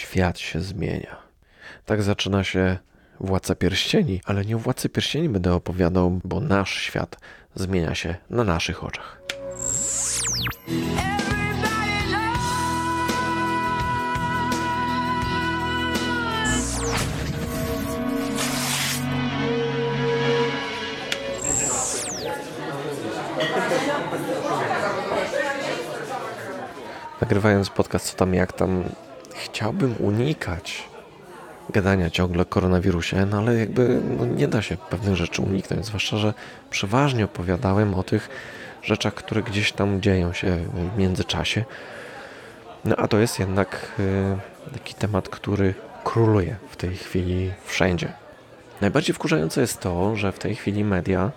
Świat się zmienia. Tak zaczyna się Władca Pierścieni, ale nie o Władcy Pierścieni będę opowiadał, bo nasz świat zmienia się na naszych oczach. Nagrywając podcast co tam jak tam, chciałbym unikać gadania ciągle o koronawirusie, no ale jakby no nie da się pewnych rzeczy uniknąć, zwłaszcza, że przeważnie opowiadałem o tych rzeczach, które gdzieś tam dzieją się w międzyczasie. No a to jest jednak y, taki temat, który króluje w tej chwili wszędzie. Najbardziej wkurzające jest to, że w tej chwili media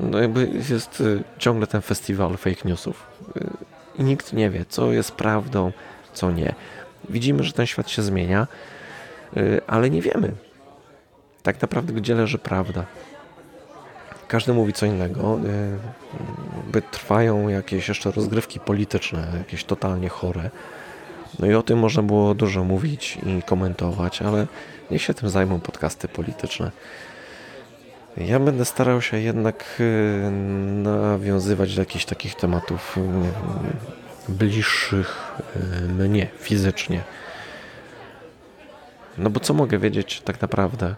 no jakby jest y, ciągle ten festiwal fake newsów y, i nikt nie wie, co jest prawdą, co nie. Widzimy, że ten świat się zmienia, Y, ale nie wiemy tak naprawdę, gdzie leży prawda. Każdy mówi co innego. Y, by trwają jakieś jeszcze rozgrywki polityczne, jakieś totalnie chore. No i o tym można było dużo mówić i komentować, ale niech się tym zajmą podcasty polityczne. Ja będę starał się jednak y, nawiązywać do jakichś takich tematów bliższych mnie fizycznie. No bo co mogę wiedzieć tak naprawdę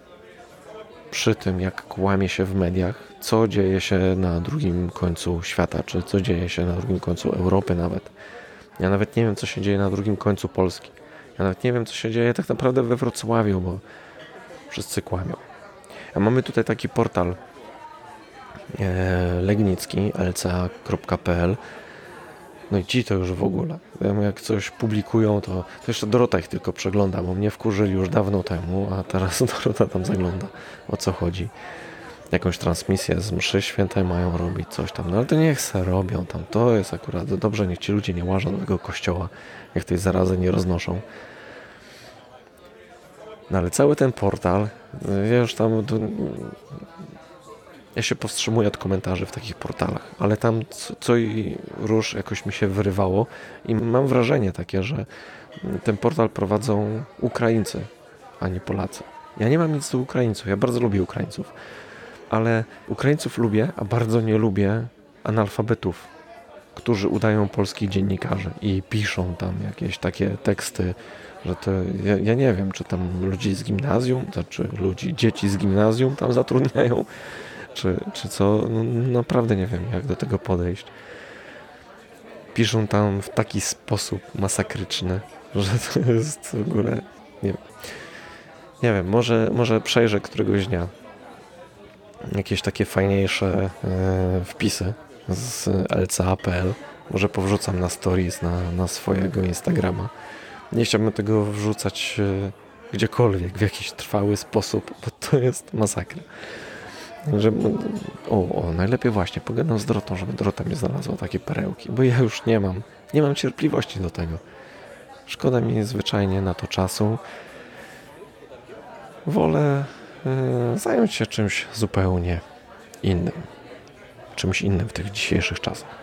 przy tym, jak kłamie się w mediach, co dzieje się na drugim końcu świata, czy co dzieje się na drugim końcu Europy nawet. Ja nawet nie wiem, co się dzieje na drugim końcu Polski. Ja nawet nie wiem, co się dzieje tak naprawdę we Wrocławiu, bo wszyscy kłamią. A mamy tutaj taki portal e, legnicki lca.pl no i ci to już w ogóle. Jak coś publikują, to, to jeszcze Dorota ich tylko przegląda, bo mnie wkurzyli już dawno temu, a teraz Dorota tam zagląda, o co chodzi. Jakąś transmisję z mszy świętej mają robić, coś tam. No ale to niech se robią tam. To jest akurat dobrze, niech ci ludzie nie łażą do tego kościoła, niech tej zarazy nie roznoszą. No ale cały ten portal, ja już tam ja się powstrzymuję od komentarzy w takich portalach, ale tam co, co i róż jakoś mi się wyrywało i mam wrażenie takie, że ten portal prowadzą Ukraińcy, a nie Polacy. Ja nie mam nic do Ukraińców, ja bardzo lubię Ukraińców, ale Ukraińców lubię, a bardzo nie lubię analfabetów, którzy udają polskich dziennikarzy i piszą tam jakieś takie teksty, że to ja, ja nie wiem, czy tam ludzi z gimnazjum, to czy ludzi, dzieci z gimnazjum tam zatrudniają, czy, czy co. No, naprawdę nie wiem, jak do tego podejść. Piszą tam w taki sposób masakryczny, że to jest w ogóle. Nie wiem. Nie wiem, może, może przejrzę któregoś dnia jakieś takie fajniejsze e, wpisy z lca.pl. Może powrzucam na stories na, na swojego Instagrama. Nie chciałbym tego wrzucać e, gdziekolwiek w jakiś trwały sposób, bo to jest masakra. Że, o, o, najlepiej właśnie pogadam z Drotą, żeby Drota mi znalazła takie perełki, bo ja już nie mam, nie mam cierpliwości do tego. Szkoda mi zwyczajnie na to czasu. Wolę y, zająć się czymś zupełnie innym. Czymś innym w tych dzisiejszych czasach.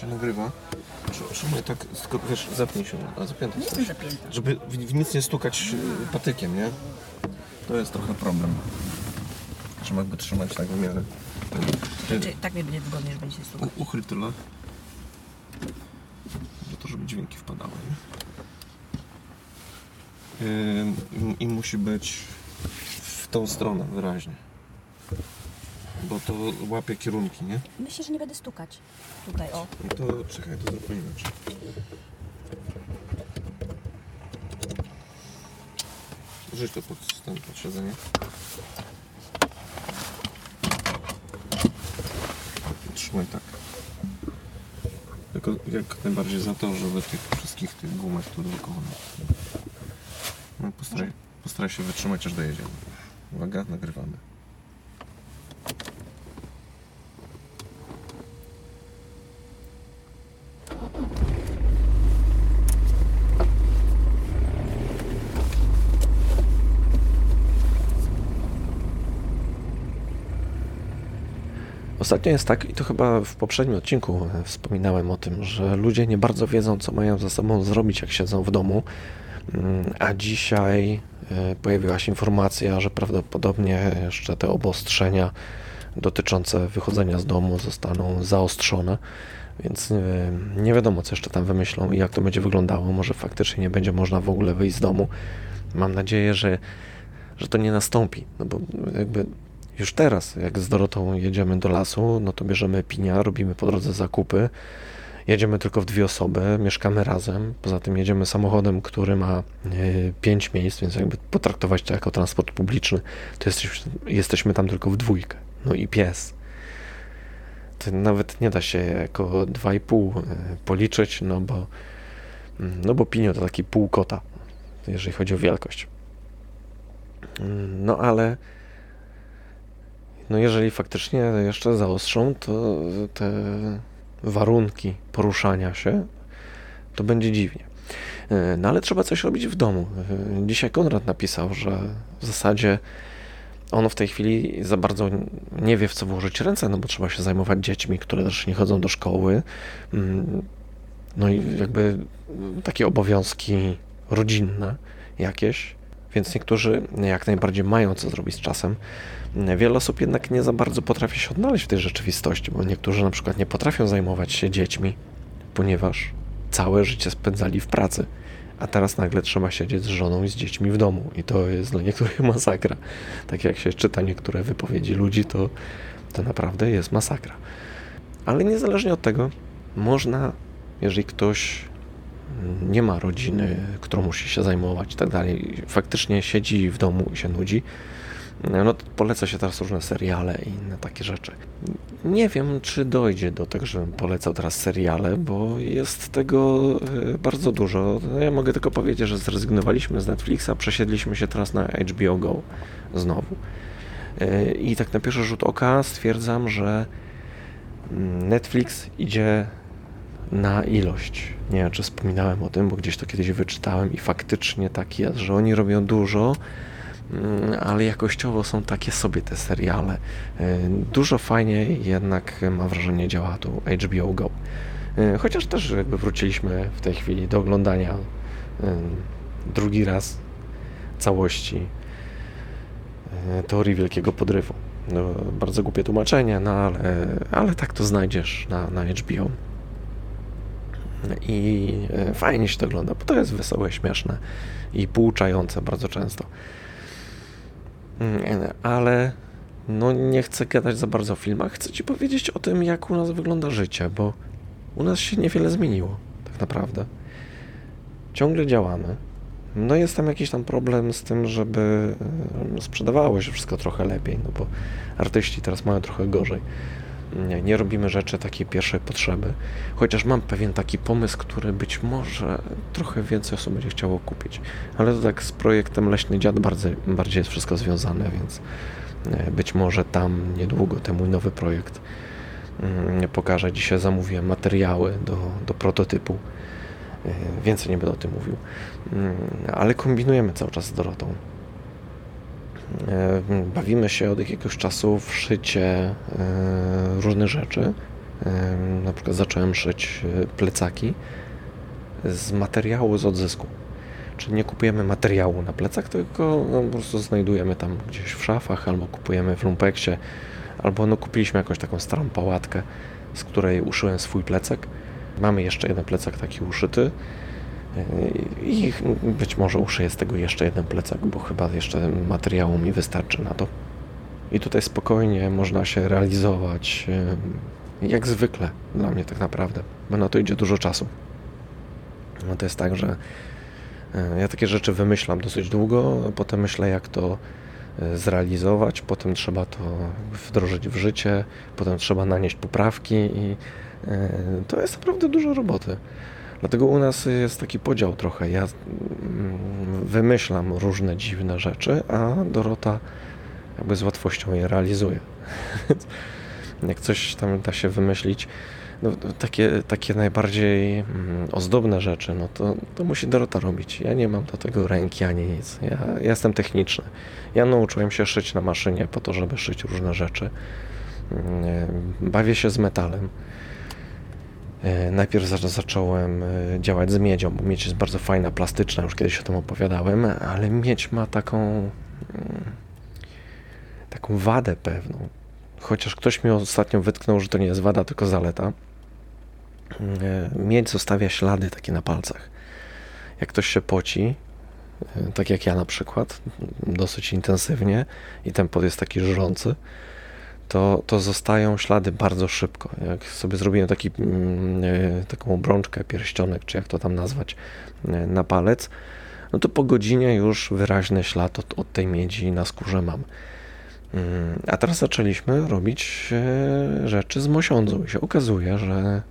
Się nagrywa. Czemu tak, wiesz, zapnij się, a zapięty Żeby w, w nic nie stukać y, patykiem, nie? To jest trochę problem. Trzeba go trzymać tak w miarę. Czy tak mi będzie wygodnie, że będzie się słuchać? Uchyl tyle. Że to, żeby dźwięki wpadały. Yy, I musi być w tą stronę wyraźnie. Bo to łapie kierunki, nie? Myślę, że nie będę stukać. Tutaj, o. No to czekaj, to inaczej. Rzuć to pod, ten, pod siedzenie. Trzymaj tak. Tylko jak najbardziej za to, żeby tych wszystkich tych gumek tu dookoła. No, postaraj, postaraj się wytrzymać aż dojedziemy. Uwaga, nagrywamy. Ostatnio jest tak, i to chyba w poprzednim odcinku wspominałem o tym, że ludzie nie bardzo wiedzą, co mają ze sobą zrobić, jak siedzą w domu. Mm, A dzisiaj e, pojawiła się informacja, że prawdopodobnie jeszcze te obostrzenia dotyczące wychodzenia z domu zostaną zaostrzone. Więc e, nie wiadomo, co jeszcze tam wymyślą i jak to będzie wyglądało. Może faktycznie nie będzie można w ogóle wyjść z domu. Mam nadzieję, że, że to nie nastąpi. No bo jakby już teraz, jak z Dorotą jedziemy do lasu, no to bierzemy pinia, robimy po drodze zakupy. Jedziemy tylko w dwie osoby, mieszkamy razem. Poza tym jedziemy samochodem, który ma e, pięć miejsc, więc jakby potraktować to jako transport publiczny, to jesteśmy, jesteśmy tam tylko w dwójkę. No i pies. To nawet nie da się jako 2,5 e, policzyć, no bo, mm, no bo Pinio to taki pół kota, jeżeli chodzi o wielkość. Mm, No ale no jeżeli faktycznie jeszcze zaostrzą, to te warunki poruszania się, to będzie dziwnie. E, No ale trzeba coś robić w domu. E, Dzisiaj Konrad napisał, że w zasadzie on w tej chwili za bardzo nie wie, w co włożyć ręce, no bo trzeba się zajmować dziećmi, które też nie chodzą do szkoły. Mm, No i jakby takie obowiązki rodzinne jakieś, więc niektórzy jak najbardziej mają co zrobić z czasem. Wiele osób jednak nie za bardzo potrafi się odnaleźć w tej rzeczywistości, bo niektórzy na przykład nie potrafią zajmować się dziećmi, ponieważ całe życie spędzali w pracy, a teraz nagle trzeba siedzieć z żoną i z dziećmi w domu i to jest dla niektórych masakra. Tak jak się czyta niektóre wypowiedzi ludzi, to, to naprawdę jest masakra. Ale niezależnie od tego, można, jeżeli ktoś nie ma rodziny, którą musi się zajmować i tak dalej, faktycznie siedzi w domu i się nudzi, no poleca się teraz różne seriale i inne takie rzeczy. Nie wiem, czy dojdzie do tego, żebym polecał teraz seriale, bo jest tego e, bardzo dużo. No Ja mogę tylko powiedzieć, że zrezygnowaliśmy z Netflixa, przesiedliśmy się teraz na HBO Go znowu. E, I tak na pierwszy rzut oka stwierdzam, że mm, Netflix idzie na ilość. Nie wiem, czy wspominałem o tym, bo gdzieś to kiedyś wyczytałem i faktycznie tak jest, że oni robią dużo, mm, ale jakościowo są takie sobie te seriale. E, Dużo fajniej jednak mam wrażenie działa tu HBO Go. E, Chociaż też jakby wróciliśmy w tej chwili do oglądania e, drugi raz całości e, teorii wielkiego podrywu. No, bardzo głupie tłumaczenie, no ale, ale tak to znajdziesz na, na HBO. I e, fajnie się to ogląda, bo to jest wesołe, śmieszne i pouczające bardzo często. Mm, Ale no nie chcę gadać za bardzo o filmach, chcę Ci powiedzieć o tym, jak u nas wygląda życie, bo u nas się niewiele zmieniło, tak naprawdę. Ciągle działamy. No jest tam jakiś tam problem z tym, żeby e, sprzedawało się wszystko trochę lepiej, no bo artyści teraz mają trochę gorzej. Nie, nie robimy rzeczy takiej pierwszej potrzeby. Chociaż mam pewien taki pomysł, który być może trochę więcej osób będzie chciało kupić. Ale to tak z projektem Leśny Dziad bardziej, bardziej jest wszystko związane, więc e, być może tam niedługo ten mój nowy projekt mm, pokażę. Dzisiaj zamówiłem materiały do, do prototypu. E, Więcej nie będę o tym mówił. Mm, Ale kombinujemy cały czas z Dorotą. E, Bawimy się od jakiegoś czasu w szycie e, różnych rzeczy. E, Na przykład zacząłem szyć plecaki z materiału z odzysku. Czyli nie kupujemy materiału na plecak, tylko no, po prostu znajdujemy tam gdzieś w szafach, albo kupujemy w lumpeksie, albo no, kupiliśmy jakąś taką starą pałatkę, z której uszyłem swój plecak. Mamy jeszcze jeden plecak taki uszyty. I być może uszyję z tego jeszcze jeden plecak, bo chyba jeszcze materiału mi wystarczy na to. I tutaj spokojnie można się realizować, jak zwykle dla mnie tak naprawdę, bo na to idzie dużo czasu. No to jest tak, że e, ja takie rzeczy wymyślam dosyć długo, potem myślę jak to e, zrealizować, potem trzeba to wdrożyć w życie, potem trzeba nanieść poprawki i e, to jest naprawdę dużo roboty. Dlatego u nas jest taki podział trochę. Ja mm, wymyślam różne dziwne rzeczy, a Dorota jakby z łatwością je realizuje. Jak coś tam da się wymyślić, no, takie, takie najbardziej mm, ozdobne rzeczy, no to, to musi Dorota robić. Ja nie mam do tego ręki ani nic. Ja, ja jestem techniczny. Ja nauczyłem się szyć na maszynie po to, żeby szyć różne rzeczy. Bawię się z metalem. E, Najpierw za- zacząłem e, działać z miedzią, bo miedź jest bardzo fajna, plastyczna, już kiedyś o tym opowiadałem, ale miedź ma taką mm, taką wadę pewną. Chociaż ktoś mi ostatnio wytknął, że to nie jest wada, tylko zaleta. E, Miedź zostawia ślady takie na palcach. Jak ktoś się poci, tak jak ja na przykład, dosyć intensywnie i ten pot jest taki żrący, to, to zostają ślady bardzo szybko. Jak sobie zrobiłem taki, mm, e, taką obrączkę, pierścionek, czy jak to tam nazwać, e, na palec, no to po godzinie już wyraźny ślad od, od tej miedzi na skórze mam. Mm, A teraz zaczęliśmy robić e, rzeczy z mosiądzą i się okazuje, że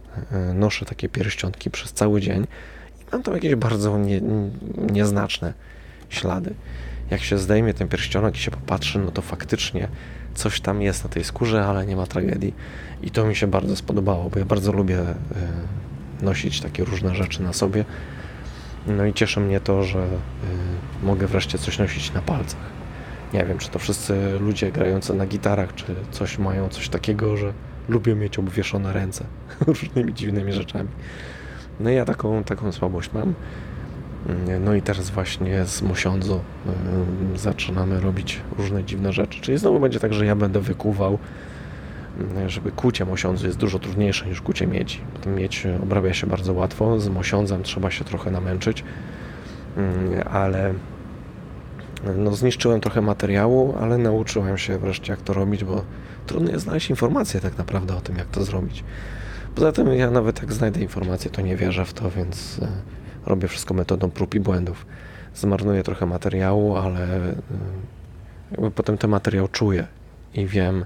noszę takie pierścionki przez cały dzień i mam tam jakieś bardzo nie, nieznaczne ślady. Jak się zdejmie ten pierścionek i się popatrzy, no to faktycznie coś tam jest na tej skórze, ale nie ma tragedii. I to mi się bardzo spodobało, bo ja bardzo lubię e, nosić takie różne rzeczy na sobie. No i cieszy mnie to, że e, mogę wreszcie coś nosić na palcach. Nie wiem, czy to wszyscy ludzie grający na gitarach, czy coś mają coś takiego, że lubią mieć obwieszone ręce różnymi dziwnymi rzeczami. No i ja taką, taką słabość mam. Mm, No i teraz właśnie z Mosiądzo ym, zaczynamy robić różne dziwne rzeczy. Czyli znowu będzie tak, że ja będę wykuwał, żeby kucie Mosiądzu jest dużo trudniejsze niż kucie miedzi. Miedź obrabia się bardzo łatwo, z Mosiądzem trzeba się trochę namęczyć, Ym, ale no, zniszczyłem trochę materiału, ale nauczyłem się wreszcie jak to robić, bo trudno jest znaleźć informacje tak naprawdę o tym, jak to zrobić. Poza tym ja nawet jak znajdę informacje, to nie wierzę w to, więc e, robię wszystko metodą prób i błędów. Zmarnuję trochę materiału, ale jakby potem ten materiał czuję i wiem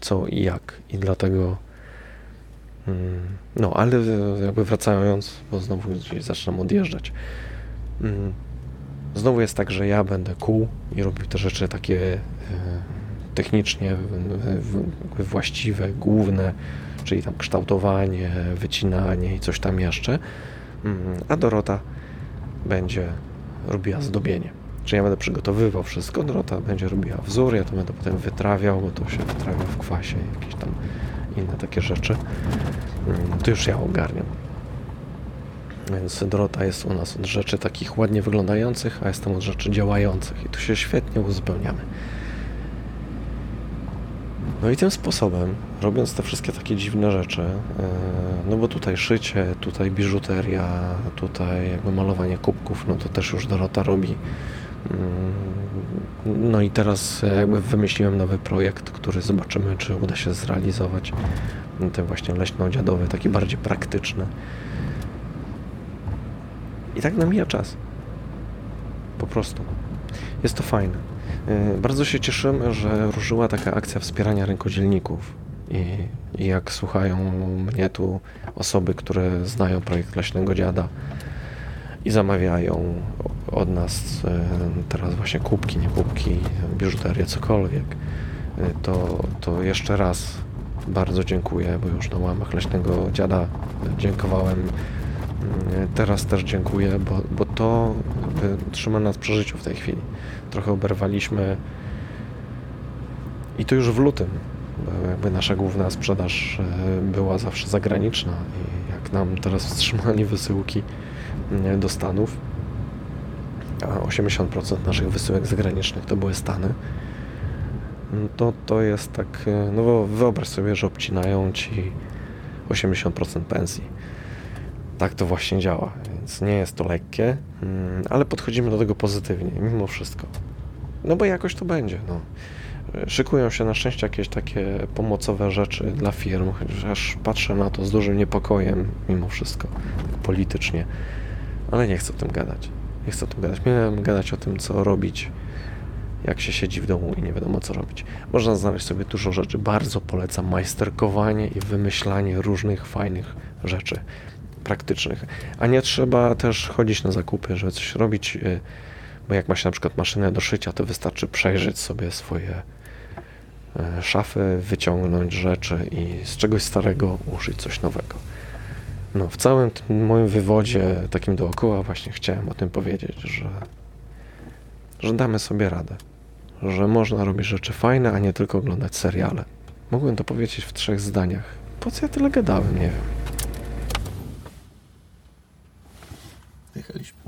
co i jak i dlatego mm, no, ale e, jakby wracając, bo znowu gdzieś zaczynam odjeżdżać. Mm, Znowu jest tak, że ja będę kół i robił te rzeczy takie e, technicznie właściwe, główne, czyli tam kształtowanie, wycinanie i coś tam jeszcze, a Dorota będzie robiła zdobienie. Czyli ja będę przygotowywał wszystko, Dorota będzie robiła wzór, ja to będę potem wytrawiał, bo to się wytrawia w kwasie, jakieś tam inne takie rzeczy. Mm, To już ja ogarniam. Więc Dorota jest u nas od rzeczy takich ładnie wyglądających, a jestem od rzeczy działających i tu się świetnie uzupełniamy. No i tym sposobem, robiąc te wszystkie takie dziwne rzeczy, e, no bo tutaj szycie, tutaj biżuteria, tutaj jakby malowanie kubków, no to też już Dorota robi. Mm, No i teraz jakby wymyśliłem nowy projekt, który zobaczymy, czy uda się zrealizować. Ten właśnie leśno-dziadowy, taki bardziej praktyczny. I tak nam mija czas. Po prostu. Jest to fajne. Yy, Bardzo się cieszymy, że ruszyła taka akcja wspierania rękodzielników. I, jak słuchają mnie tu osoby, które znają projekt Leśnego Dziada i zamawiają od nas yy, teraz właśnie kubki, nie kubki, biżuterię, cokolwiek, yy, to, to jeszcze raz bardzo dziękuję, bo już na łamach Leśnego Dziada dziękowałem Mm, Teraz też dziękuję, bo, bo to trzyma nas przy życiu w tej chwili. Trochę oberwaliśmy i to już w lutym, jakby nasza główna sprzedaż e, była zawsze zagraniczna i jak nam teraz wstrzymali wysyłki nie, do Stanów, a 80% naszych wysyłek zagranicznych to były Stany, no to to jest tak, e, no bo wyobraź sobie, że obcinają ci 80% pensji tak to właśnie działa, więc nie jest to lekkie, mm, ale podchodzimy do tego pozytywnie, mimo wszystko. No bo jakoś to będzie, no. Szykują się na szczęście jakieś takie pomocowe rzeczy dla firm, chociaż patrzę na to z dużym niepokojem, mimo wszystko, politycznie, ale nie chcę o tym gadać. Nie chcę o tym gadać. Miałem gadać o tym, co robić, jak się siedzi w domu i nie wiadomo, co robić. Można znaleźć sobie dużo rzeczy. Bardzo polecam majsterkowanie i wymyślanie różnych fajnych rzeczy praktycznych. A nie trzeba też chodzić na zakupy, żeby coś robić, y, bo jak ma się na przykład maszynę do szycia, to wystarczy przejrzeć sobie swoje szafy, wyciągnąć rzeczy i z czegoś starego uszyć coś nowego. No, w całym tym moim wywodzie takim dookoła właśnie chciałem o tym powiedzieć, że, że damy sobie radę, że można robić rzeczy fajne, a nie tylko oglądać seriale. Mogłem to powiedzieć w trzech zdaniach. Po co ja tyle gadałem, nie wiem. Jechaliśmy.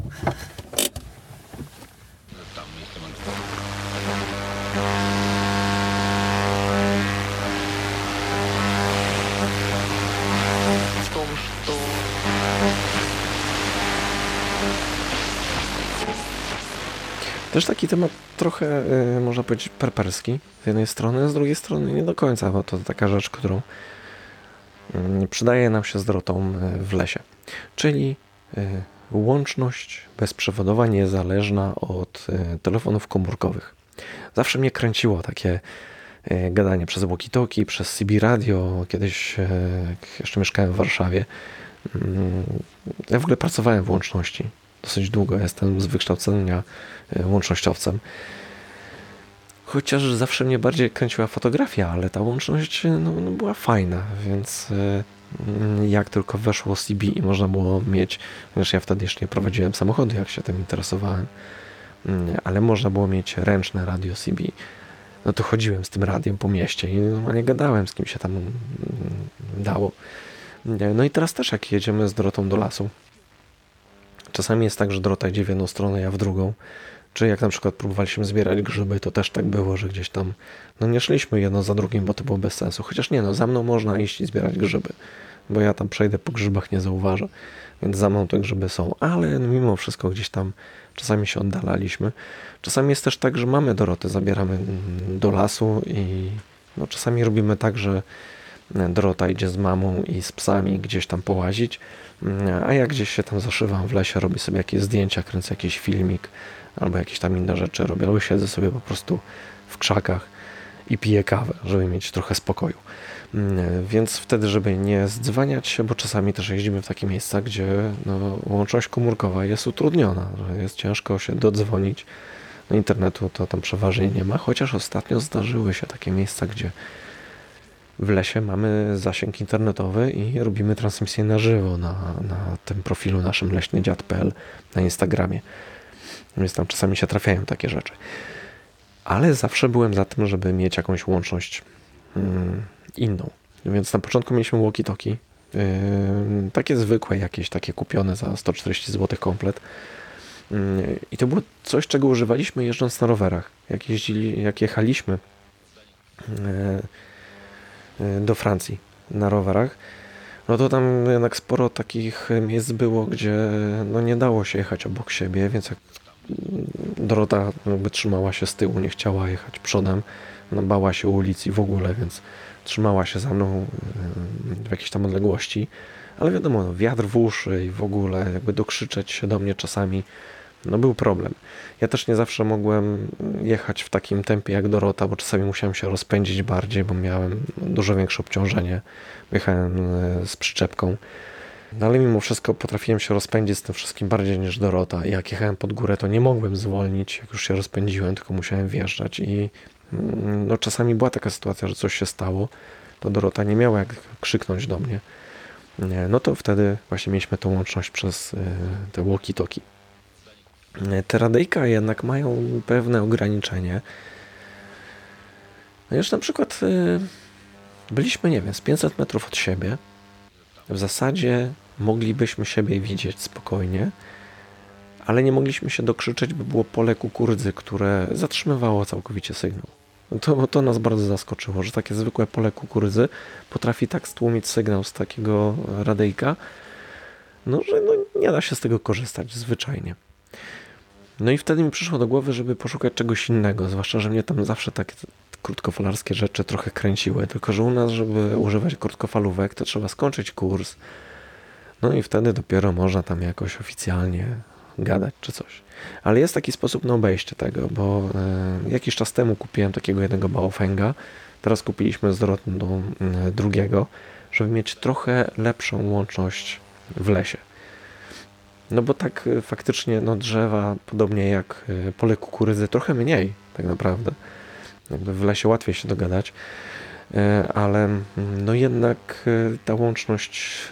Też taki temat trochę, y, można powiedzieć, perperski z jednej strony, z drugiej strony nie do końca, bo to taka rzecz, którą y, przydaje nam się z Dorotą y, w lesie. Czyli y, łączność bezprzewodowa niezależna od telefonów komórkowych. Zawsze mnie kręciło takie gadanie przez walkie-talkie, przez CB radio, kiedyś jak jeszcze mieszkałem w Warszawie. Mm, Ja w ogóle pracowałem w łączności dosyć długo. Jestem z wykształcenia y, łącznościowcem. Chociaż zawsze mnie bardziej kręciła fotografia, ale ta łączność no, no była fajna, więc mm, jak tylko weszło CB i można było mieć, chociaż ja wtedy jeszcze nie prowadziłem samochodu, jak się tym interesowałem, mm, ale można było mieć ręczne radio CB. No to chodziłem z tym radiem po mieście i normalnie gadałem z kim się tam mm, dało. No i teraz też jak jedziemy z Dorotą do lasu, czasami jest tak, że Dorota idzie w jedną stronę, ja w drugą. Czy jak na przykład próbowaliśmy zbierać grzyby, to też tak było, że gdzieś tam, no nie szliśmy jedno za drugim, bo to było bez sensu. Chociaż nie, no za mną można iść i zbierać grzyby, bo ja tam przejdę po grzybach, nie zauważę, więc za mną te grzyby są, ale mimo wszystko gdzieś tam czasami się oddalaliśmy. Czasami jest też tak, że mamy Dorotę, zabieramy do lasu i no czasami robimy tak, że Dorota idzie z mamą i z psami gdzieś tam połazić, a ja gdzieś się tam zaszywam w lesie, robię sobie jakieś zdjęcia, kręcę jakiś filmik albo jakieś tam inne rzeczy robię, albo siedzę sobie po prostu w krzakach i piję kawę, żeby mieć trochę spokoju. Mm, Więc wtedy, żeby nie zdzwaniać się, bo czasami też jeździmy w takie miejsca, gdzie no, łączność komórkowa jest utrudniona, jest ciężko się dodzwonić. No, internetu to tam przeważnie nie ma, chociaż ostatnio zdarzyły się takie miejsca, gdzie w lesie mamy zasięg internetowy i robimy transmisję na żywo na, na tym profilu naszym leśnydziad.pl na Instagramie. Więc tam czasami się trafiają takie rzeczy. Ale zawsze byłem za tym, żeby mieć jakąś łączność mm, inną. Więc na początku mieliśmy walkie-talkie. Takie zwykłe, jakieś takie kupione za 140 zł komplet. Yy, I to było coś, czego używaliśmy jeżdżąc na rowerach. Jak, jeździli, jak jechaliśmy yy, do Francji na rowerach, no to tam jednak sporo takich miejsc było, gdzie no nie dało się jechać obok siebie, więc jak Dorota jakby trzymała się z tyłu, nie chciała jechać przodem, no bała się ulicy w ogóle, więc trzymała się za mną yy, w jakiejś tam odległości, ale wiadomo, no, wiatr w uszy i w ogóle jakby dokrzyczeć się do mnie czasami, no był problem. Ja też nie zawsze mogłem jechać w takim tempie jak Dorota, bo czasami musiałem się rozpędzić bardziej, bo miałem dużo większe obciążenie. Jechałem e, z przyczepką. No ale mimo wszystko potrafiłem się rozpędzić z tym wszystkim bardziej niż Dorota. Jak jechałem pod górę, to nie mogłem zwolnić, jak już się rozpędziłem, tylko musiałem wjeżdżać. I mm, no, czasami była taka sytuacja, że coś się stało, to Dorota nie miała jak krzyknąć do mnie. Nie, No to wtedy właśnie mieliśmy tą łączność przez y, te walkie-talkie. Y, Te radyjka jednak mają pewne ograniczenie. No już na przykład y, byliśmy, nie wiem, z 500 metrów od siebie. W zasadzie moglibyśmy siebie widzieć spokojnie, ale nie mogliśmy się dokrzyczeć, bo było pole kukurydzy, które zatrzymywało całkowicie sygnał. To, to nas bardzo zaskoczyło, że takie zwykłe pole kukurydzy potrafi tak stłumić sygnał z takiego radyjka, no, że no, nie da się z tego korzystać zwyczajnie. No i wtedy mi przyszło do głowy, żeby poszukać czegoś innego, zwłaszcza, że mnie tam zawsze takie krótkofalarskie rzeczy trochę kręciły, tylko że u nas, żeby używać krótkofalówek, to trzeba skończyć kurs, no i wtedy dopiero można tam jakoś oficjalnie gadać czy coś. Ale jest taki sposób na obejście tego, bo e, jakiś czas temu kupiłem takiego jednego Baofenga, teraz kupiliśmy z Dorotą e, drugiego, żeby mieć trochę lepszą łączność w lesie. No bo tak e, faktycznie no drzewa, podobnie jak e, pole kukurydzy, trochę mniej tak naprawdę. Jakby w lesie łatwiej się dogadać, e, ale mm, no jednak ta łączność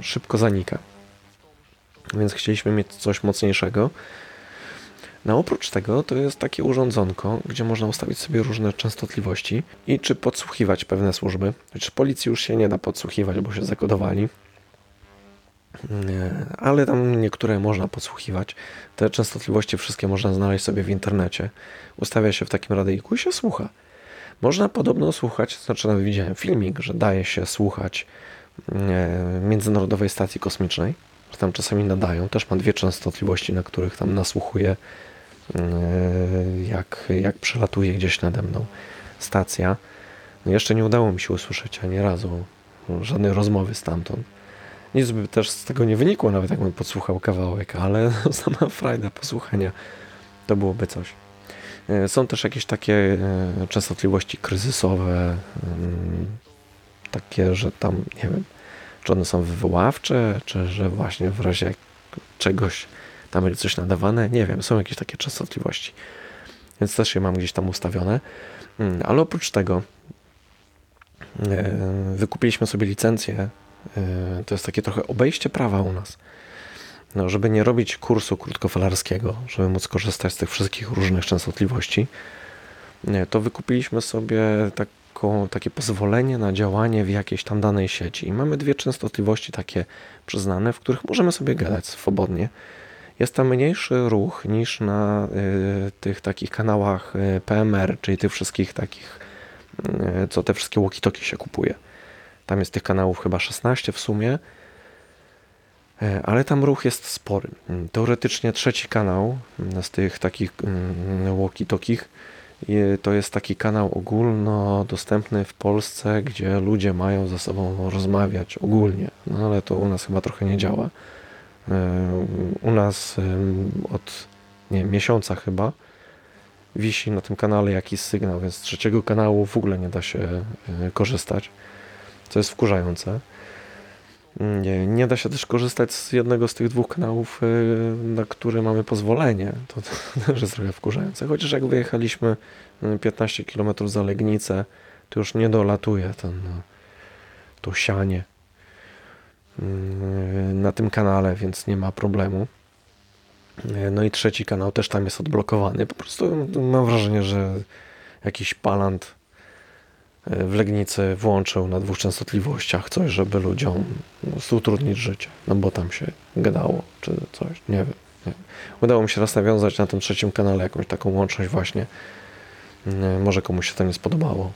szybko zanika. Więc chcieliśmy mieć coś mocniejszego. No oprócz tego to jest takie urządzonko, gdzie można ustawić sobie różne częstotliwości i czy podsłuchiwać pewne służby. Czy policji już się nie da podsłuchiwać, bo się zakodowali. Ale tam niektóre można podsłuchiwać. Te częstotliwości wszystkie można znaleźć sobie w internecie. Ustawia się w takim radyjku i się słucha. Można podobno słuchać, znaczy nawet widziałem filmik, że daje się słuchać Międzynarodowej Stacji Kosmicznej, że tam czasami nadają. Też ma dwie częstotliwości, na których tam nasłuchuje, jak, jak przelatuje gdzieś nade mną stacja. No jeszcze nie udało mi się usłyszeć ani razu żadnej rozmowy stamtąd. Nic by też z tego nie wynikło, nawet jakbym podsłuchał kawałek, ale sama frajda posłuchania to byłoby coś. E, Są też jakieś takie e, częstotliwości kryzysowe, mm, takie, że tam, nie wiem, czy one są wywoławcze, czy że właśnie w razie czegoś tam będzie coś nadawane, nie wiem, są jakieś takie częstotliwości. Więc też je mam gdzieś tam ustawione. Mm, Ale oprócz tego e, wykupiliśmy sobie licencję. E, To jest takie trochę obejście prawa u nas. No, żeby nie robić kursu krótkofalarskiego, żeby móc korzystać z tych wszystkich różnych częstotliwości, nie, to wykupiliśmy sobie taką, takie pozwolenie na działanie w jakiejś tam danej sieci. I mamy dwie częstotliwości takie przyznane, w których możemy sobie gadać swobodnie. Jest tam mniejszy ruch niż na y, tych takich kanałach PMR, czyli tych wszystkich takich, y, co te wszystkie walkie-talkie się kupuje. Tam jest tych kanałów chyba 16 w sumie, E, ale tam ruch jest spory. Mm, Teoretycznie trzeci kanał mm, z tych takich mm, walkie-talkich to jest taki kanał ogólnodostępny w Polsce, gdzie ludzie mają ze sobą rozmawiać ogólnie, no ale to u nas chyba trochę nie działa. E, U nas od nie, miesiąca chyba wisi na tym kanale jakiś sygnał, więc z trzeciego kanału w ogóle nie da się e, korzystać, co jest wkurzające. Nie, nie da się też korzystać z jednego z tych dwóch kanałów, y, na które mamy pozwolenie. To, to też jest trochę wkurzające. Chociaż jak wyjechaliśmy y, 15 km za Legnicę, to już nie dolatuje ten, no, to sianie y, na tym kanale, więc nie ma problemu. Y, No i trzeci kanał też tam jest odblokowany. Po prostu mam wrażenie, że jakiś palant w Legnicy włączył na dwóch częstotliwościach coś, żeby ludziom prostu utrudnić życie, no bo tam się gadało, czy coś, nie wiem. Nie. Udało mi się raz nawiązać na tym trzecim kanale jakąś taką łączność właśnie. Nie, Może komuś się to nie spodobało.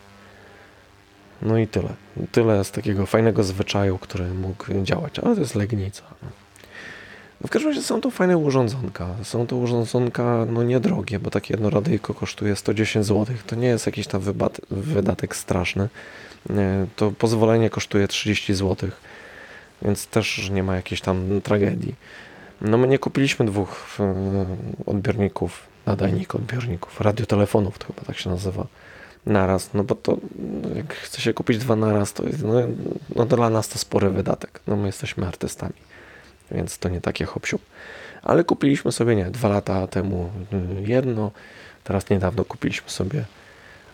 No i tyle. Tyle z takiego fajnego zwyczaju, który mógł działać, ale to jest Legnica. No. W każdym razie są to fajne urządzonka. Są to urządzonka no niedrogie, bo takie jedno kosztuje 110 zł. To nie jest jakiś tam wydatek straszny. To pozwolenie kosztuje 30 zł, więc też nie ma jakiejś tam tragedii. No my nie kupiliśmy dwóch odbiorników, nadajnik odbiorników, radiotelefonów, to chyba tak się nazywa, naraz, no bo to jak chce się kupić dwa naraz, to jest, no, no dla nas to spory wydatek. No my jesteśmy artystami więc to nie takie hop Ale kupiliśmy sobie, nie, dwa lata temu y, jedno, teraz niedawno kupiliśmy sobie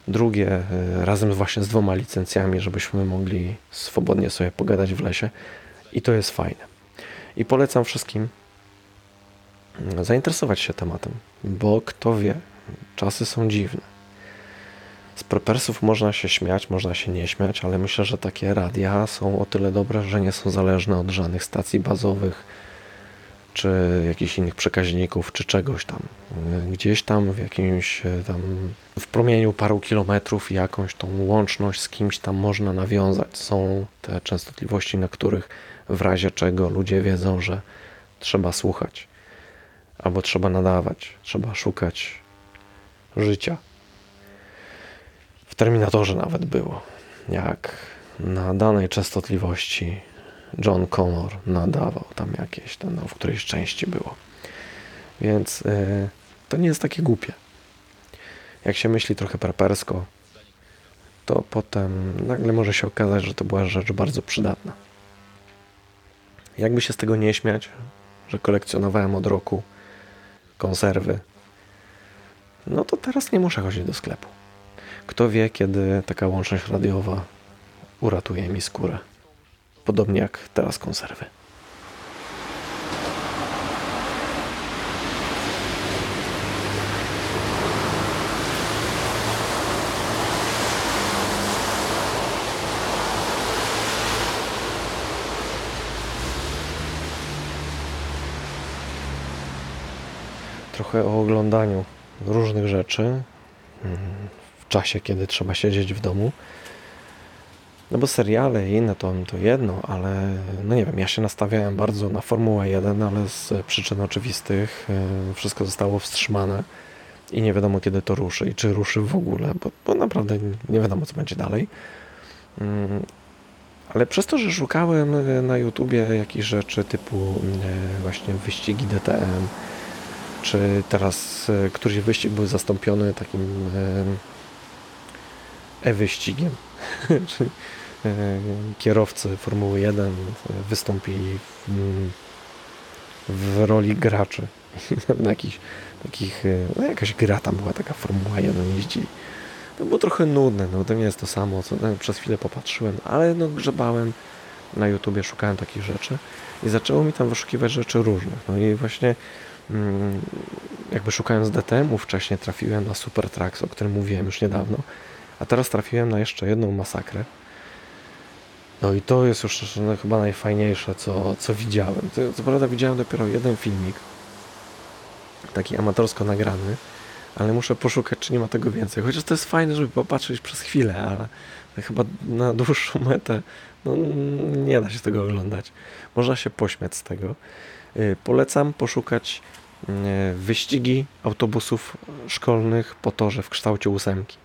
drugie, y, razem właśnie z dwoma licencjami, żebyśmy mogli swobodnie sobie pogadać w lesie i to jest fajne. I polecam wszystkim y, zainteresować się tematem, bo kto wie, czasy są dziwne. Z propersów można się śmiać, można się nie śmiać, ale myślę, że takie radia są o tyle dobre, że nie są zależne od żadnych stacji bazowych, czy jakichś innych przekaźników, czy czegoś tam. Gdzieś tam w jakimś y, tam w promieniu paru kilometrów jakąś tą łączność z kimś tam można nawiązać. Są te częstotliwości, na których w razie czego ludzie wiedzą, że trzeba słuchać, albo trzeba nadawać, trzeba szukać życia. Terminatorze nawet było, jak na danej częstotliwości John Connor nadawał tam jakieś, tam, no, w którejś części było. Więc y, to nie jest takie głupie. Jak się myśli trochę prepersko, to potem nagle może się okazać, że to była rzecz bardzo przydatna. Jakby się z tego nie śmiać, że kolekcjonowałem od roku konserwy, no to teraz nie muszę chodzić do sklepu. Kto wie, kiedy taka łączność radiowa uratuje mi skórę. Podobnie jak teraz konserwy. trochę o oglądaniu różnych rzeczy hmm czasie, kiedy trzeba siedzieć w domu. No bo seriale i inne to, to jedno, ale no nie wiem, ja się nastawiałem bardzo na Formułę 1, ale z przyczyn oczywistych e, wszystko zostało wstrzymane i nie wiadomo kiedy to ruszy i czy ruszy w ogóle, bo, bo naprawdę nie wiadomo co będzie dalej. Mm, Ale przez to, że szukałem e, na YouTubie jakichś rzeczy typu e, właśnie wyścigi DTM, czy teraz któryś wyścig był zastąpiony takim e-wyścigiem, e, kierowcy Formuły 1 wystąpili w, w roli graczy. na jakichś takich, e, no jakaś gra tam była taka Formuła 1 jeździli. To było trochę nudne, no to nie jest to samo, co no, przez chwilę popatrzyłem, ale no grzebałem na YouTubie, szukałem takich rzeczy i zaczęło mi tam wyszukiwać rzeczy różnych. No i właśnie mm, jakby szukając DTM-u wcześniej trafiłem na Super Tracks, o którym mówiłem już niedawno, a teraz trafiłem na jeszcze jedną masakrę. No i to jest już no, chyba najfajniejsze, co, co widziałem. Co, co prawda widziałem dopiero jeden filmik, taki amatorsko nagrany, ale muszę poszukać, czy nie ma tego więcej. Chociaż to jest fajne, żeby popatrzeć przez chwilę, ale chyba na dłuższą metę no, nie da się tego oglądać. Można się pośmiać z tego. Yy, Polecam poszukać yy, wyścigi autobusów szkolnych po torze w kształcie ósemki.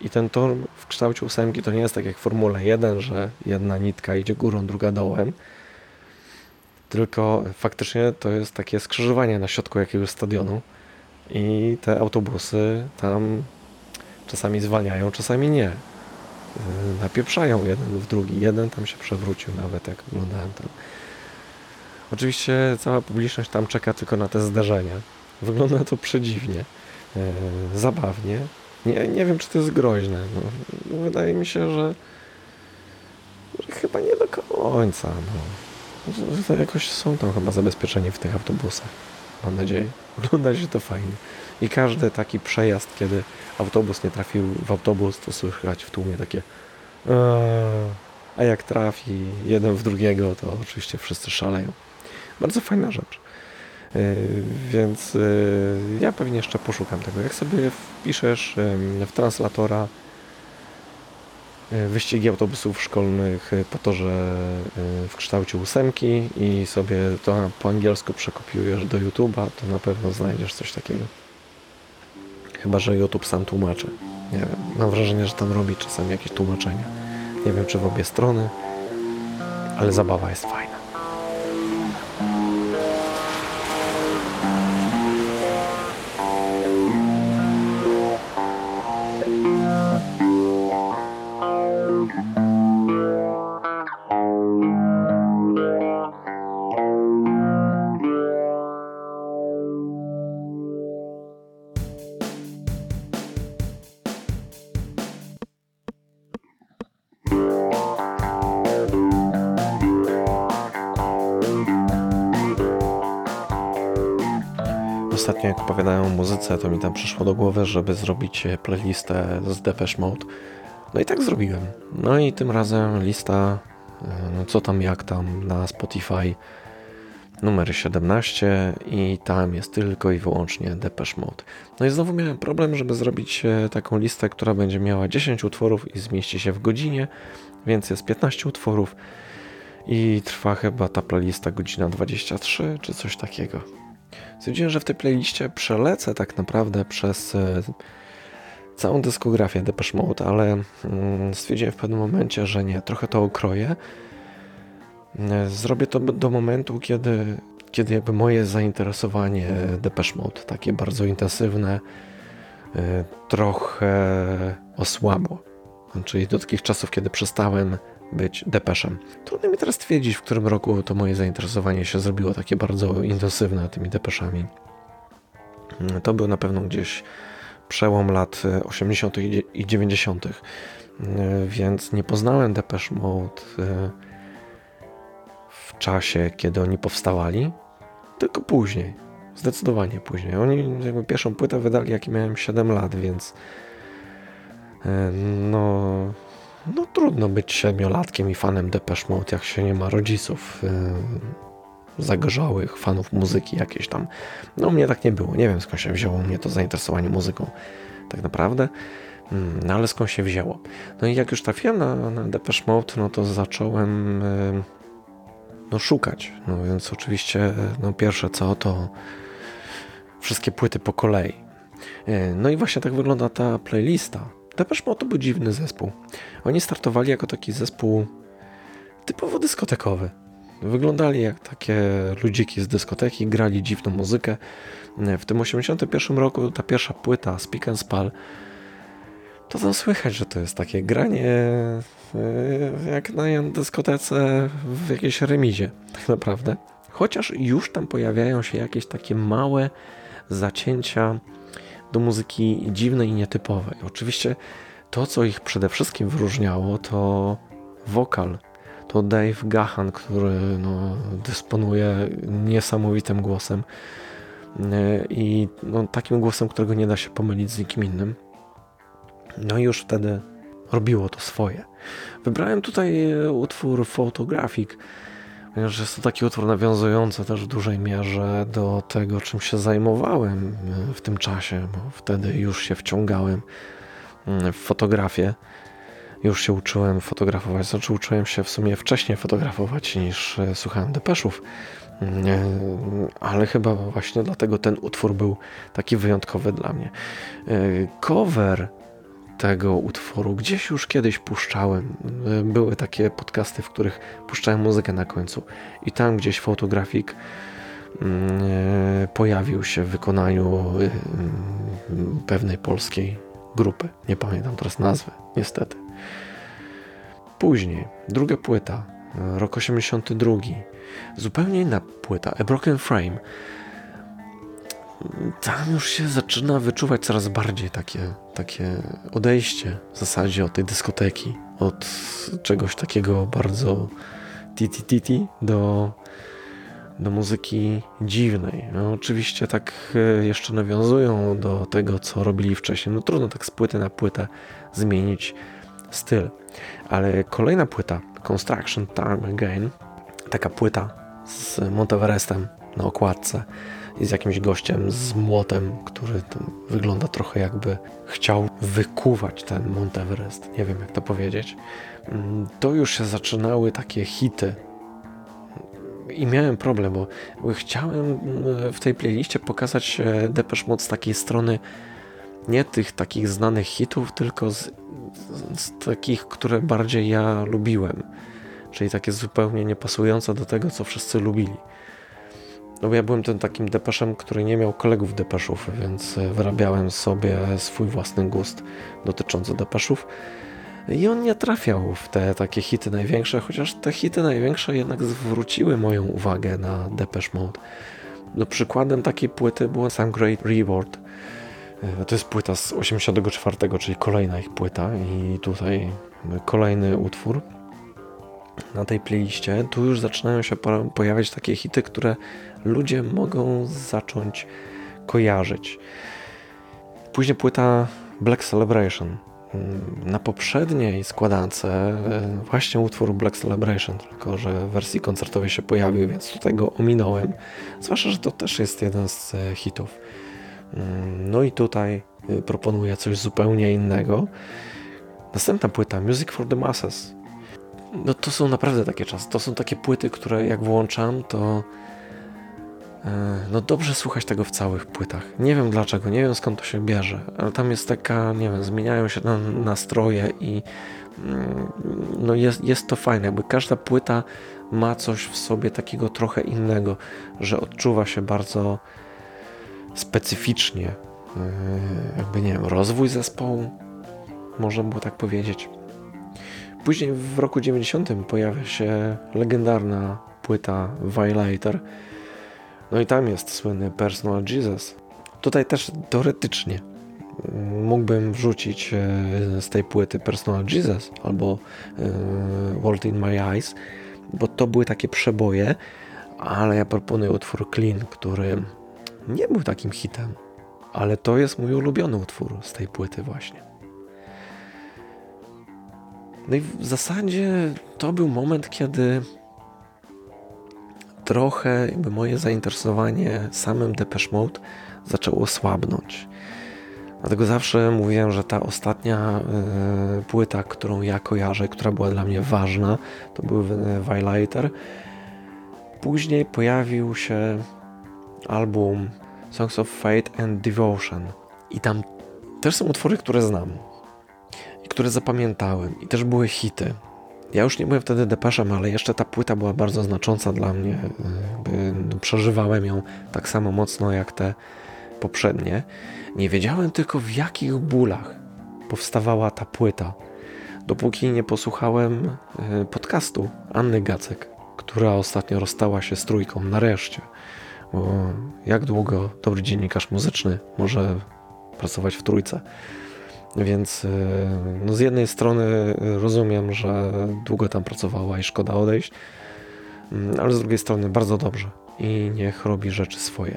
I ten tor w kształcie ósemki to nie jest tak jak Formule 1, że jedna nitka idzie górą, druga dołem. Tylko faktycznie to jest takie skrzyżowanie na środku jakiegoś stadionu i te autobusy tam czasami zwalniają, czasami nie. Yy, Napieprzają jeden w drugi. Jeden tam się przewrócił nawet, jak oglądałem tam. Oczywiście cała publiczność tam czeka tylko na te zdarzenia. Wygląda to przedziwnie, yy, zabawnie. Nie, nie wiem, czy to jest groźne. No, wydaje mi się, że, że chyba nie do końca. No. Że jakoś są tam chyba zabezpieczeni w tych autobusach. Mam nadzieję. Ogląda się to fajnie. I każdy taki przejazd, kiedy autobus nie trafił w autobus, to słychać w tłumie takie "Eee", a jak trafi jeden w drugiego, to oczywiście wszyscy szaleją. Bardzo fajna rzecz. Yy, Więc yy, ja pewnie jeszcze poszukam tego. Jak sobie wpiszesz w translatora yy, wyścigi autobusów szkolnych po torze yy, w kształcie ósemki i sobie to po angielsku przekopiujesz do YouTube'a, to na pewno znajdziesz coś takiego. Chyba, że YouTube sam tłumaczy. Nie wiem, mam wrażenie, że tam robi czasami jakieś tłumaczenia. Nie wiem, czy w obie strony, ale zabawa jest fajna. Ostatnio jak opowiadałem o muzyce, to mi tam przyszło do głowy, żeby zrobić e, playlistę z Depeche Mode. No i tak zrobiłem. No i tym razem lista, e, no co tam jak tam na Spotify numer 17 i tam jest tylko i wyłącznie Depeche Mode. No i znowu miałem problem, żeby zrobić e, taką listę, która będzie miała 10 utworów i zmieści się w godzinie, więc jest 15 utworów i trwa chyba ta playlista godzina 23 czy coś takiego. Stwierdziłem, że w tej playliście przelecę tak naprawdę przez e, całą dyskografię Depeche Mode, ale mm, stwierdziłem w pewnym momencie, że nie, trochę to okroję. E, Zrobię to do momentu, kiedy, kiedy jakby moje zainteresowanie Depeche Mode, takie bardzo intensywne, e, trochę osłabło. Czyli do takich czasów, kiedy przestałem być depeszem. Trudno mi teraz stwierdzić, w którym roku to moje zainteresowanie się zrobiło takie bardzo intensywne tymi depeszami. To był na pewno gdzieś przełom lat 80. i 90., więc nie poznałem Depeche Mode e, w czasie, kiedy oni powstawali, tylko później. Zdecydowanie później. Oni jakby pierwszą płytę wydali, jak miałem 7 lat, więc e, no, no trudno być siedmiolatkiem i fanem Depeche Mode, jak się nie ma rodziców. Yy, zagorzałych fanów muzyki jakieś tam. No mnie tak nie było. Nie wiem skąd się wzięło mnie to zainteresowanie muzyką tak naprawdę. Mm, No ale skąd się wzięło? No i jak już trafiłem na, na Depeche Mode, no to zacząłem e, no, szukać. No więc oczywiście e, no, pierwsze co to wszystkie płyty po kolei. E, No i właśnie tak wygląda ta playlista. Depeche Mode to był dziwny zespół. Oni startowali jako taki zespół typowo dyskotekowy. Wyglądali jak takie ludziki z dyskoteki, grali dziwną muzykę. W tym 81 roku ta pierwsza płyta Speak and Spal to tam słychać, że to jest takie granie e, jak na dyskotece w jakiejś remizie, tak naprawdę. Chociaż już tam pojawiają się jakieś takie małe zacięcia do muzyki dziwnej i nietypowej. Oczywiście to, co ich przede wszystkim wyróżniało, to wokal. To Dave Gahan, który no, dysponuje niesamowitym głosem e, i no, takim głosem, którego nie da się pomylić z nikim innym. No i już wtedy robiło to swoje. Wybrałem tutaj e, utwór Photographic, ponieważ jest to taki utwór nawiązujący też w dużej mierze do tego, czym się zajmowałem e, w tym czasie, bo wtedy już się wciągałem mm, w fotografię. Już się uczyłem fotografować, znaczy uczyłem się w sumie wcześniej fotografować niż e, słuchałem depeszów, Mm, e, ale chyba właśnie dlatego ten utwór był taki wyjątkowy dla mnie. Cover tego utworu gdzieś już kiedyś puszczałem. E, Były takie podcasty, w których puszczałem muzykę na końcu i tam gdzieś fotografik mm, e, pojawił się w wykonaniu e, mm, pewnej polskiej grupy. Nie pamiętam teraz nazwy, niestety. Później, druga płyta, rok 82. Zupełnie inna płyta, A Broken Frame. Tam już się zaczyna wyczuwać coraz bardziej takie, takie odejście w zasadzie od tej dyskoteki, od czegoś takiego bardzo titi-titi do, do muzyki dziwnej. No, oczywiście tak e, jeszcze nawiązują do tego, co robili wcześniej. No trudno tak z płyty na płytę zmienić styl. Ale kolejna płyta, Construction Time Again, taka płyta z Monteverestem na okładce z jakimś gościem z młotem, który wygląda trochę jakby chciał wykuwać ten Monteverest. Nie wiem jak to powiedzieć. Mm, To już się zaczynały takie hity. I miałem problem, bo, bo chciałem mm, w tej playliście pokazać e, Depeche Mode z takiej strony nie tych takich znanych hitów, tylko z, z takich, które bardziej ja lubiłem. Czyli takie zupełnie niepasujące do tego, co wszyscy lubili. No bo ja byłem tym takim depeszem, który nie miał kolegów depeszów, więc e, wyrabiałem sobie swój własny gust dotyczący depeszów. I on nie trafiał w te takie hity największe, chociaż te hity największe jednak zwróciły moją uwagę na Depeche Mode. No przykładem takiej płyty była Some Great Reward. E, To jest płyta z 84, czyli kolejna ich płyta i tutaj kolejny utwór na tej playliście. Tu już zaczynają się po- pojawiać takie hity, które ludzie mogą zacząć kojarzyć. Później płyta Black Celebration. Mm, Na poprzedniej składance e, właśnie utwór Black Celebration, tylko że w wersji koncertowej się pojawił, więc tutaj go ominąłem. Zwłaszcza, że to też jest jeden z e, hitów. Mm, No i tutaj y, proponuję coś zupełnie innego. Następna płyta Music for the Masses. No to są naprawdę takie czasy. To są takie płyty, które jak włączam, to e, no dobrze słuchać tego w całych płytach. Nie wiem dlaczego, nie wiem skąd to się bierze, ale tam jest taka, nie wiem, zmieniają się na, nastroje i mm, no jest, jest to fajne, jakby każda płyta ma coś w sobie takiego trochę innego, że odczuwa się bardzo specyficznie, yy, jakby nie wiem, rozwój zespołu, można było tak powiedzieć. Później w roku 90 pojawia się legendarna płyta Violator. No i tam jest słynny Personal Jesus. Tutaj też teoretycznie mógłbym wrzucić e, z tej płyty Personal Jesus albo e, World in My Eyes, bo to były takie przeboje, ale ja proponuję utwór Clean, który nie był takim hitem, ale to jest mój ulubiony utwór z tej płyty właśnie. No i w zasadzie to był moment, kiedy trochę moje zainteresowanie samym Depeche Mode zaczęło słabnąć. Dlatego zawsze mówiłem, że ta ostatnia y, płyta, którą ja kojarzę, która była dla mnie ważna, to był Violator. Później pojawił się album Songs of Fate and Devotion. I tam też są utwory, które znam i które zapamiętałem i też były hity. Ja już nie byłem wtedy depeszem, ale jeszcze ta płyta była bardzo znacząca dla mnie. Jakby, przeżywałem ją tak samo mocno jak te poprzednie. Nie wiedziałem tylko w jakich bólach powstawała ta płyta, dopóki nie posłuchałem e, podcastu Anny Gacek, która ostatnio rozstała się z trójką, nareszcie. Bo jak długo dobry dziennikarz muzyczny może pracować w trójce? Więc e, no z jednej strony rozumiem, że długo tam pracowała i szkoda odejść, mm, ale z drugiej strony bardzo dobrze i niech robi rzeczy swoje.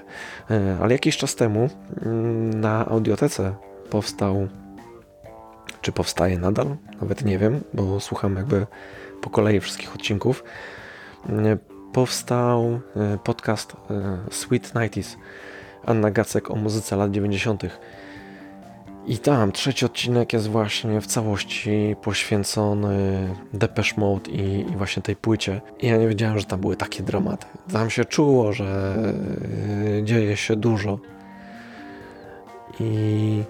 E, ale jakiś czas temu mm, na audiotece powstał, czy powstaje nadal, nawet nie wiem, bo słucham jakby po kolei wszystkich odcinków. E, powstał podcast Sweet Nighties Anna Gacek o muzyce lat 90. I tam trzeci odcinek jest właśnie w całości poświęcony Depeche Mode i, i, właśnie tej płycie. I ja nie wiedziałem, że tam były takie dramaty. Tam się czuło, że yy, dzieje się dużo. I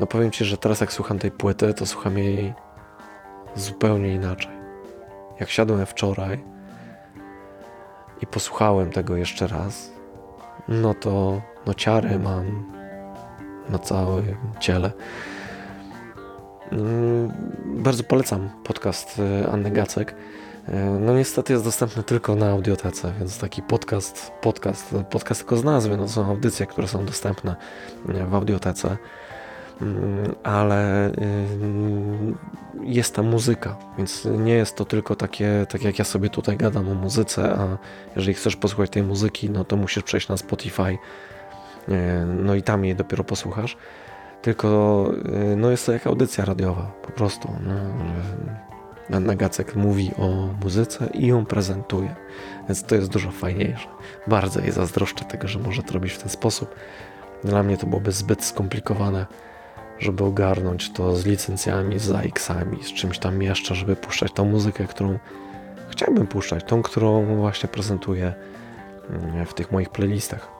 no powiem Ci, że teraz jak słucham tej płyty, to słucham jej zupełnie inaczej. Jak siadłem wczoraj i posłuchałem tego jeszcze raz, no to no ciary mam na całym ciele. Mm, bardzo polecam podcast y, Anny Gacek. Y, no niestety jest dostępny tylko na audiotece, więc taki podcast, podcast, podcast tylko z nazwy, no są audycje, które są dostępne y, w audiotece, mm, ale jest tam muzyka, więc nie jest to tylko takie, tak jak ja sobie tutaj gadam o muzyce, a jeżeli chcesz posłuchać tej muzyki, no to musisz przejść na Spotify, no i tam jej dopiero posłuchasz. Tylko y, no jest to jak audycja radiowa, po prostu. No, Anna Gacek mówi o muzyce i ją prezentuje, więc to jest dużo fajniejsze. Bardzo jej zazdroszczę tego, że może to robić w ten sposób. Dla mnie to byłoby zbyt skomplikowane, żeby ogarnąć to z licencjami, z AX-ami, z czymś tam jeszcze, żeby puszczać tą muzykę, którą chciałbym puszczać, tą, którą właśnie prezentuję mm, w tych moich playlistach.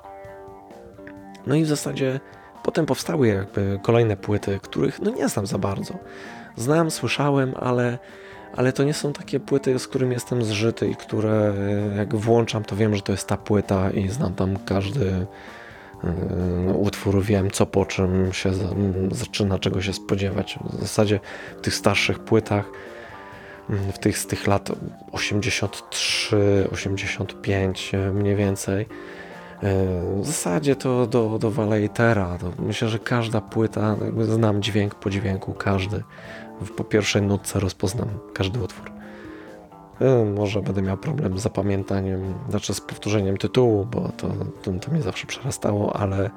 No i w zasadzie potem powstały jakby kolejne płyty, których no nie znam za bardzo. Znam, słyszałem, ale, ale to nie są takie płyty, z którymi jestem zżyty i które jak włączam, to wiem, że to jest ta płyta i znam tam każdy yy, utwór, wiem co po czym się zaczyna, czego się spodziewać. W zasadzie w tych starszych płytach w tych z tych lat 83, 85 mniej więcej w zasadzie to do, do Valetera. To myślę, że każda płyta, znam dźwięk po dźwięku, każdy. Po pierwszej nutce rozpoznam każdy utwór. E, może będę miał problem z zapamiętaniem, znaczy z powtórzeniem tytułu, bo to, to, to mnie zawsze przerastało, ale,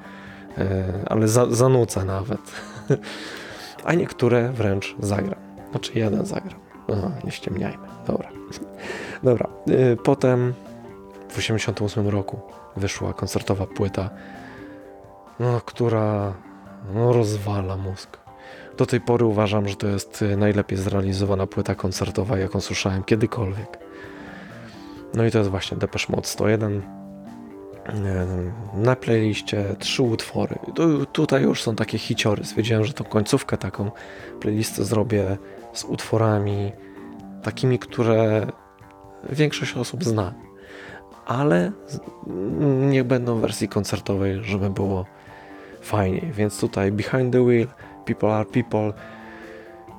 e, ale za, zanucę nawet. A niektóre wręcz zagram. Znaczy jeden zagram. No, nie ściemniajmy. Dobra. Dobra. E, potem w 1988 roku wyszła koncertowa płyta, no, która no, rozwala mózg. Do tej pory uważam, że to jest najlepiej zrealizowana płyta koncertowa, jaką słyszałem kiedykolwiek. No i to jest właśnie Depeche Mode 101. Na playliście trzy utwory. Tu, tutaj już są takie hiciory. Stwierdziłem, że tą końcówkę taką playlistę zrobię z utworami takimi, które większość osób zna ale niech będą w wersji koncertowej, żeby było fajniej. Więc tutaj Behind the Wheel, People Are People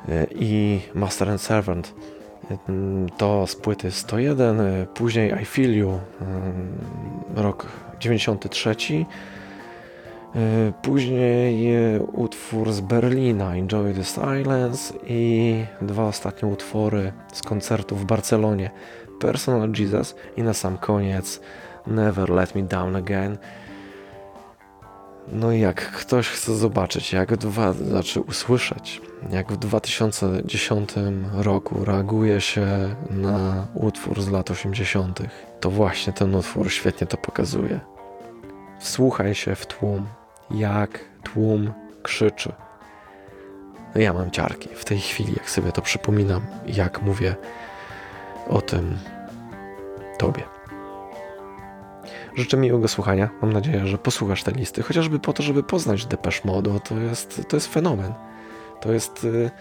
e, i Master and Servant. E, to z płyty 101, e, później I Feel You, rok 93, później utwór z Berlina, Enjoy the Silence i dwa ostatnie utwory z koncertu w Barcelonie, Personal Jesus i na sam koniec Never Let Me Down Again. No i jak ktoś chce zobaczyć, jak dwa, znaczy usłyszeć, jak w 2010 roku reaguje się na utwór z lat 80., to właśnie ten utwór świetnie to pokazuje. Wsłuchaj się w tłum, jak tłum krzyczy. No ja mam ciarki w tej chwili, jak sobie to przypominam, jak mówię o tym tobie. Życzę miłego słuchania. Mam nadzieję, że posłuchasz tej listy, chociażby po to, żeby poznać Depeche Mode. To jest, to jest fenomen. To jest y,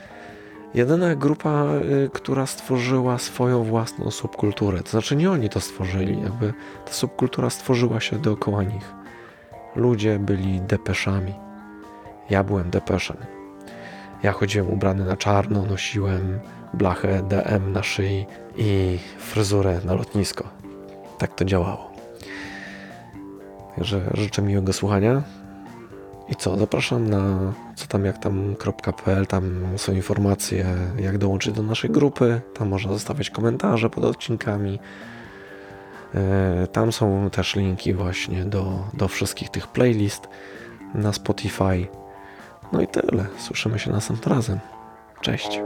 jedyna grupa, y, która stworzyła swoją własną subkulturę. To znaczy nie oni to stworzyli, jakby ta subkultura stworzyła się dookoła nich. Ludzie byli depeszami. Ja byłem depeszem. Ja chodziłem ubrany na czarno, nosiłem blachę DM na szyi i fryzurę na lotnisko. Tak to działało. Także życzę miłego słuchania. I co, zapraszam na co tam jak tam.pl, tam są informacje jak dołączyć do naszej grupy, tam można zostawiać komentarze pod odcinkami. E, Tam są też linki właśnie do, do wszystkich tych playlist na Spotify. No i tyle. Słyszymy się następnym razem. Cześć.